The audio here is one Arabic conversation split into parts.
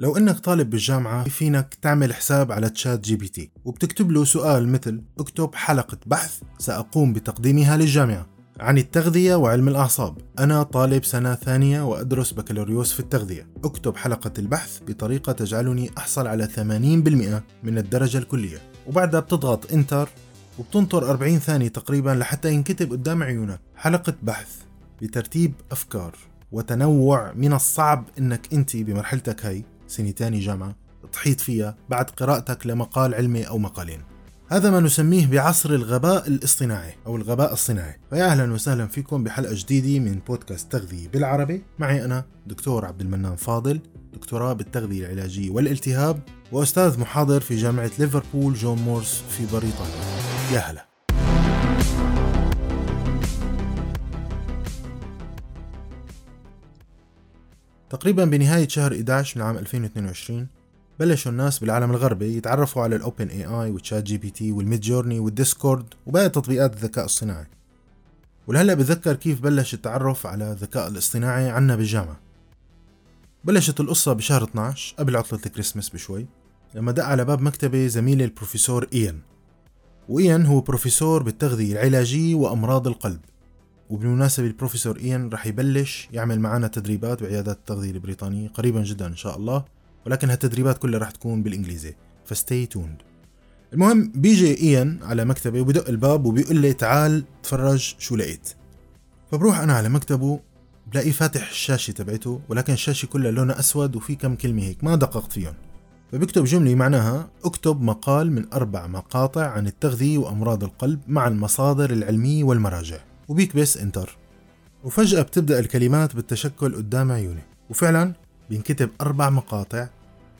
لو إنك طالب بالجامعة فينك تعمل حساب على ChatGPT. وبتكتب له سؤال مثل اكتب حلقة بحث سأقوم بتقديمها للجامعة. عن التغذية وعلم الأعصاب. أنا طالب سنة ثانية وأدرس بكالوريوس في التغذية. أكتب حلقة البحث بطريقة تجعلني أحصل على 80% من الدرجة الكلية. وبعدها بتضغط enter وبتنطر 40 ثانية تقريبا لحتى ينكتب قدام عيونك. حلقة بحث بترتيب أفكار وتنوع من الصعب إنك أنت بمرحلتك هي سنة تاني جامعة تحيط فيها بعد قراءتك لمقال علمي أو مقالين. هذا ما نسميه بعصر الغباء الاصطناعي أو الغباء الصناعي. فيا أهلا وسهلا فيكم بحلقة جديدة من بودكاست تغذية بالعربي. معي أنا دكتور عبد المنان فاضل دكتوراه بالتغذية العلاجية والالتهاب وأستاذ محاضر في جامعة ليفربول جون مورس في بريطانيا. يا هلا. تقريبا بنهاية شهر 11 من عام 2022 بلشوا الناس بالعالم الغربي يتعرفوا على ال OpenAI و ChatGPT وال Midjourney وال Discord وباقي تطبيقات الذكاء الصناعي ولهلأ بتذكر كيف بلش التعرف على الذكاء الاصطناعي عنا بالجامعة. بلشت القصة بشهر 12 قبل عطلة الكريسماس بشوي لما دق على باب مكتبي زميلي البروفيسور إيان. وإيان هو بروفيسور بالتغذية العلاجية وأمراض القلب. وبالمناسبة البروفيسور إيان رح يبلش يعمل معنا تدريبات بعيادات التغذية البريطانية قريبا جدا إن شاء الله ولكن هالتدريبات كلها رح تكون بالإنجليزي ف stay tuned. المهم بيجي إيان على مكتبي وبدق الباب وبيقول لي تعال تفرج شو لقيت. فبروح أنا على مكتبه بلاقيه فاتح الشاشة تبعته ولكن الشاشة كلها لونها أسود وفي كم كلمة هيك ما دققت فيهم. فبكتب جملة معناها اكتب مقال من أربع مقاطع عن التغذية وأمراض القلب مع المصادر العلمية والمراجع. وبيكبس انتر. وفجأة بتبدأ الكلمات بالتشكل قدام عيوني. وفعلا بينكتب أربع مقاطع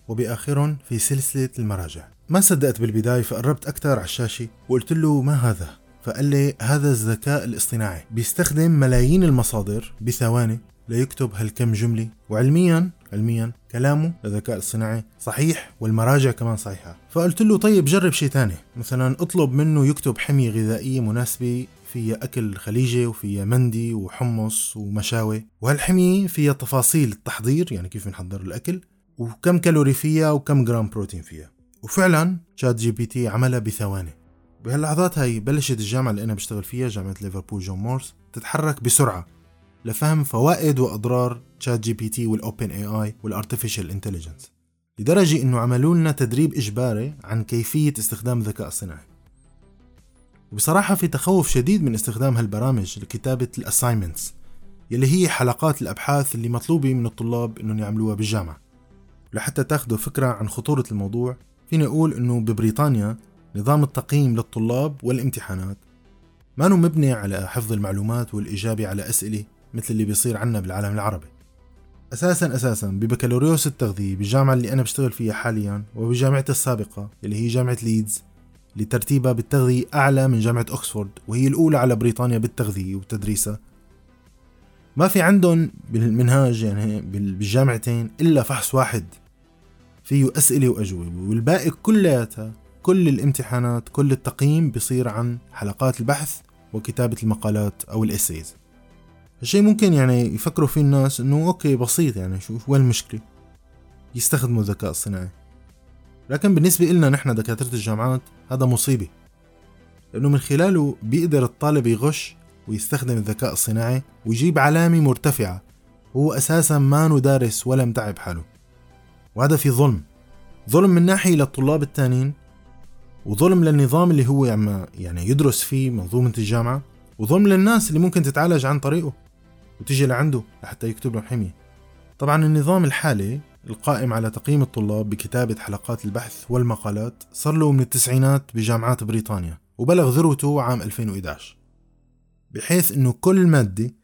وبآخرهم في سلسلة المراجع. ما صدقت بالبداية فقربت أكثر على الشاشة وقلت له ما هذا؟ فقال لي هذا الذكاء الاصطناعي. بيستخدم ملايين المصادر بثواني ليكتب هالكم جملة. وعلميا علميا كلامه للذكاء الصناعي صحيح والمراجع كمان صحيحة. فقلت له طيب جرب شيء تاني مثلا اطلب منه يكتب حمية غذائية مناسبة فيها أكل خليجي وفيها مندي وحمص ومشاوي. وهالحمية فيها تفاصيل التحضير يعني كيف نحضر الأكل وكم كالوري فيها وكم جرام بروتين فيها. وفعلا ChatGPT عملها بثواني. بهاللحظات هاي بلشت الجامعة اللي أنا بشتغل فيها جامعة ليفربول جون مورس تتحرك بسرعة لفهم فوائد وأضرار ChatGPT وال OpenAI وال artificial intelligence لدرجة إنه عملوا لنا تدريب إجباري عن كيفية استخدام الذكاء الصناعي. وبصراحة في تخوف شديد من استخدام هالبرامج لكتابة ال assignments يلي هي حلقات الأبحاث اللي مطلوبة من الطلاب إنهم يعملوها بالجامعة. ولحتى تاخذوا فكرة عن خطورة الموضوع فيني أقول إنه ببريطانيا نظام التقييم للطلاب والامتحانات ما مبني على حفظ المعلومات والإجابة على أسئلة مثل اللي بيصير عنا بالعالم العربي. أساسا أساسا ببكالوريوس التغذية بالجامعة اللي أنا بشتغل فيها حاليا وبجامعتي السابقة اللي هي جامعة ليدز اللي ترتيبها بالتغذية أعلى من جامعة أكسفورد وهي الأولى على بريطانيا بالتغذية وتدريسها. ما في عندهم بالمنهاج يعني بالجامعتين إلا فحص واحد. فيه أسئلة وأجوبة والباقي كلياتها كل الامتحانات كل التقييم بيصير عن حلقات البحث وكتابة المقالات أو ال essays. الشيء ممكن يعني يفكروا فيه الناس إنه okay بسيط يعني شو وين المشكلة يستخدموا الذكاء الصناعي. لكن بالنسبة لنا نحن دكاترة الجامعات هذا مصيبة لأنه من خلاله بيقدر الطالب يغش ويستخدم الذكاء الصناعي ويجيب علامة مرتفعة هو أساسا ما دارس ولا متعب حاله وهذا في ظلم ظلم من ناحية للطلاب التانيين وظلم للنظام اللي هو يعني يدرس فيه منظومة الجامعة وظلم للناس اللي ممكن تتعالج عن طريقه وتيجي لعنده لحتى يكتب لهم حمية. طبعا النظام الحالي القائم على تقييم الطلاب بكتابة حلقات البحث والمقالات صار له من التسعينات بجامعات بريطانيا وبلغ ذروته عام 2011 بحيث إنه كل مادة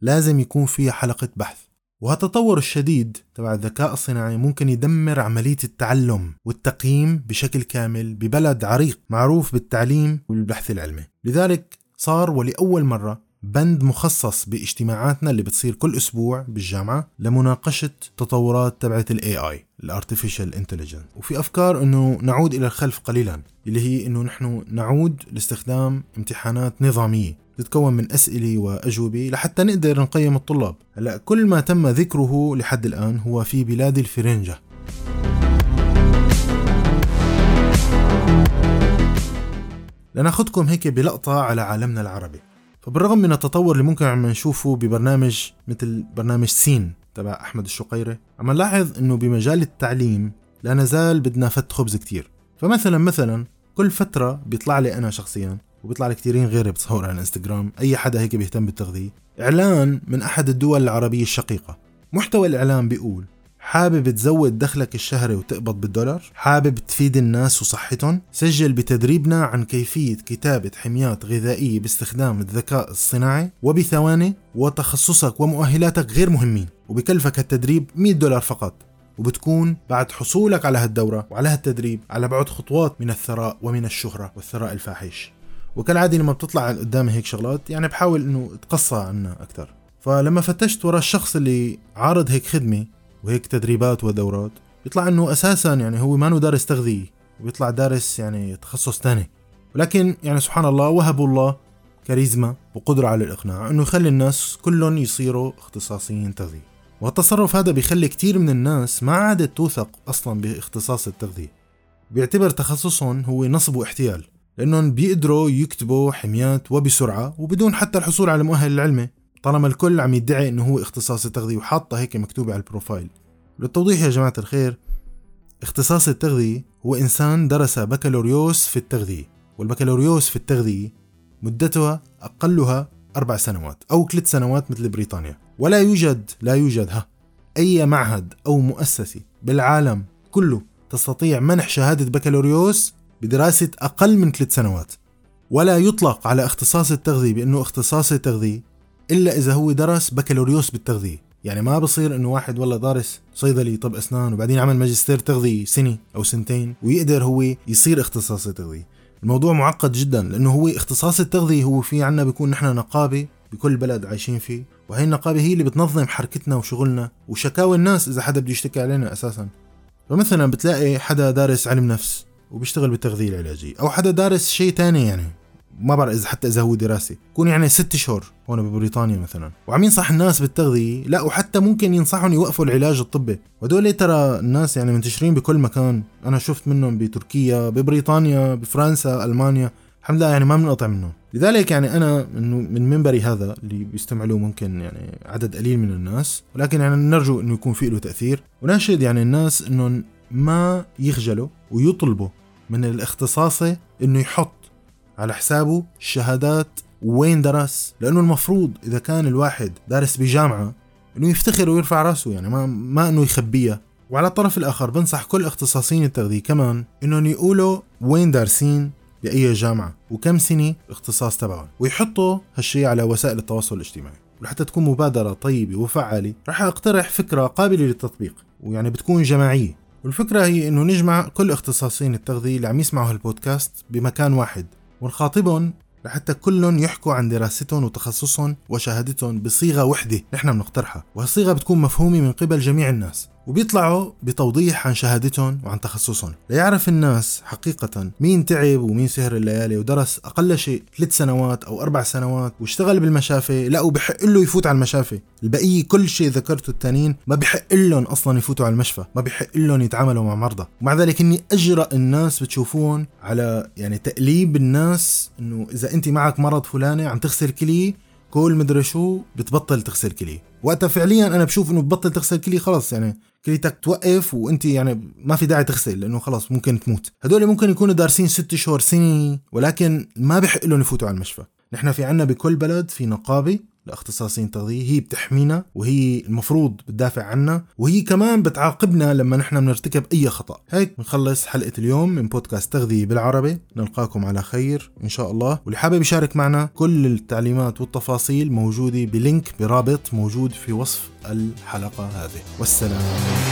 لازم يكون فيها حلقة بحث. وهالتطور الشديد تبع الذكاء الصناعي ممكن يدمر عملية التعلم والتقييم بشكل كامل ببلد عريق معروف بالتعليم والبحث العلمي. لذلك صار ولأول مرة بند مخصص باجتماعاتنا اللي بتصير كل أسبوع بالجامعة لمناقشة تطورات تبعت ال AI ال artificial intelligence وفي أفكار إنه نعود إلى الخلف قليلا اللي هي إنه نحن نعود لاستخدام امتحانات نظامية تتكون من أسئلة وأجوبة لحتى نقدر نقيم الطلاب. هلأ كل ما تم ذكره لحد الآن هو في بلاد الفرنجة. لناخذكم هيك بلقطة على عالمنا العربي. فبالرغم من التطور اللي ممكن عم نشوفه ببرنامج مثل برنامج سين تبع أحمد الشقيري عم نلاحظ إنه بمجال التعليم لا نزال بدنا فت خبز كتير. فمثلا مثلا كل فترة بيطلع لي أنا شخصيا وبيطلع لي كثيرين غيري بتصور على الانستغرام أي حدا هيك بيهتم بالتغذية إعلان من أحد الدول العربية الشقيقة. محتوى الإعلان بيقول حابب تزود دخلك الشهري وتقبض بالدولار؟ حابب تفيد الناس وصحتهم؟ سجل بتدريبنا عن كيفية كتابة حميات غذائية باستخدام الذكاء الصناعي وبثواني وتخصصك ومؤهلاتك غير مهمين وبكلفك التدريب 100 دولار فقط وبتكون بعد حصولك على هالدورة وعلى هالتدريب على بعد خطوات من الثراء ومن الشهرة والثراء الفاحش وكالعادة لما بتطلع قدامي هيك شغلات يعني بحاول إنه اتقصى عنها أكثر فلما فتشت ورا الشخص اللي عارض هيك خدمة وهيك تدريبات ودورات. بيطلع إنه أساسا يعني هو ما دارس تغذية وبيطلع دارس يعني تخصص تاني. ولكن يعني سبحان الله وهبوا الله كاريزما وقدرة على الإقناع إنه يخلي الناس كلهم يصيروا اختصاصيين تغذية. والتصرف هذا بيخلي كتير من الناس ما عادت توثق أصلا باختصاص التغذية. بيعتبر تخصصهم هو نصب واحتيال لأنهم بيقدروا يكتبوا حميات وبسرعة وبدون حتى الحصول على المؤهل العلمي. طالما الكل عم يدعي إنه هو اختصاص التغذية وحاطة هيك مكتوبة على البروفايل. للتوضيح يا جماعة الخير اختصاص التغذية هو إنسان درس بكالوريوس في التغذية والبكالوريوس في التغذية مدتها أقلها أربع سنوات أو ثلاث سنوات مثل بريطانيا. ولا يوجد لا يوجد ها أي معهد أو مؤسسة بالعالم كله تستطيع منح شهادة بكالوريوس بدراسة أقل من ثلاث سنوات. ولا يطلق على اختصاص التغذية بأنه اختصاص التغذية إلا إذا هو درس بكالوريوس بالتغذية. يعني ما بصير إنه واحد والله دارس صيدلي طب أسنان وبعدين عمل ماجستير تغذية سنة أو سنتين ويقدر هو يصير اختصاص التغذية. الموضوع معقد جدا لأنه هو اختصاص التغذية هو في عنا بيكون نحن نقابة بكل بلد عايشين فيه وهي النقابة هي اللي بتنظم حركتنا وشغلنا وشكاوى الناس إذا حدا بده يشتكي علينا أساسا. فمثلا بتلاقي حدا دارس علم نفس وبيشتغل بالتغذية العلاجية أو حدا دارس شيء تاني يعني. ما بعرف إذا حتى إذا هو دراسي يكون يعني ست شهور هون ببريطانيا مثلا. وعم ينصح الناس بالتغذية؟ لا وحتى ممكن ينصحهم يوقفوا العلاج الطبي. وهدول ترى الناس يعني منتشرين بكل مكان. أنا شفت منهم بتركيا ببريطانيا بفرنسا ألمانيا. الحمد لله يعني ما بنقطع منهم. لذلك يعني أنا إنه من منبري هذا اللي بيستمع ممكن يعني عدد قليل من الناس. ولكن يعني نرجو إنه يكون في له تأثير. وناشد يعني الناس إنهم ما يخجلوا ويطلبوا من الاختصاصي إنه يحط على حسابه الشهادات وين درس؟ لأنه المفروض إذا كان الواحد دارس بجامعة إنه يفتخر ويرفع رأسه يعني ما ما إنه يخبيها وعلى الطرف الآخر بنصح كل اختصاصيين التغذية كمان إنهم يقولوا وين دارسين بأي جامعة وكم سنة الاختصاص تبعهم ويحطوا هالشيء على وسائل التواصل الاجتماعي. ولحتى تكون مبادرة طيبة وفعالة رح أقترح فكرة قابلة للتطبيق ويعني بتكون جماعية. والفكرة هي إنه نجمع كل اختصاصيين التغذية اللي عم يسمعوا هالبودكاست بمكان واحد. ونخاطبهم لحتى كلهم يحكوا عن دراستهم وتخصصهم وشهادتهم بصيغة وحدة نحن بنقترحها وهالصيغة بتكون مفهومة من قبل جميع الناس. وبيطلعوا بتوضيح عن شهادتهم وعن تخصصهم. ليعرف الناس حقيقة مين تعب ومين سهر الليالي ودرس أقل شيء ثلاث سنوات أو أربع سنوات واشتغل بالمشافي لا وبحق له يفوت على المشافي. البقية كل شيء ذكرته التانيين ما بحق لهم أصلا يفوتوا على المشفى ما بحق لهم يتعاملوا مع مرضى. ومع ذلك إني أجرأ الناس بتشوفون على يعني تقليب الناس إنه إذا أنت معك مرض فلاني عم تغسل كليه كل مدري شو بتبطل تغسل كليه وقتها فعليا أنا بشوف إنه ببطل تغسل كليه خلص يعني كليتك توقف وأنت يعني ما في داعي تغسل لأنه خلص ممكن تموت. هدول ممكن يكونوا دارسين ست شهور سنة ولكن ما بحق لهم يفوتوا على المشفى. نحن في عنا بكل بلد في نقابة لاختصاصيين تغذية هي بتحمينا وهي المفروض بتدافع عنا وهي كمان بتعاقبنا لما نحن بنرتكب أي خطأ. هيك بنخلص حلقة اليوم من بودكاست تغذية بالعربي. نلقاكم على خير إن شاء الله. واللي حابب يشارك معنا كل التعليمات والتفاصيل موجودة بلينك برابط موجود في وصف الحلقة هذه. والسلام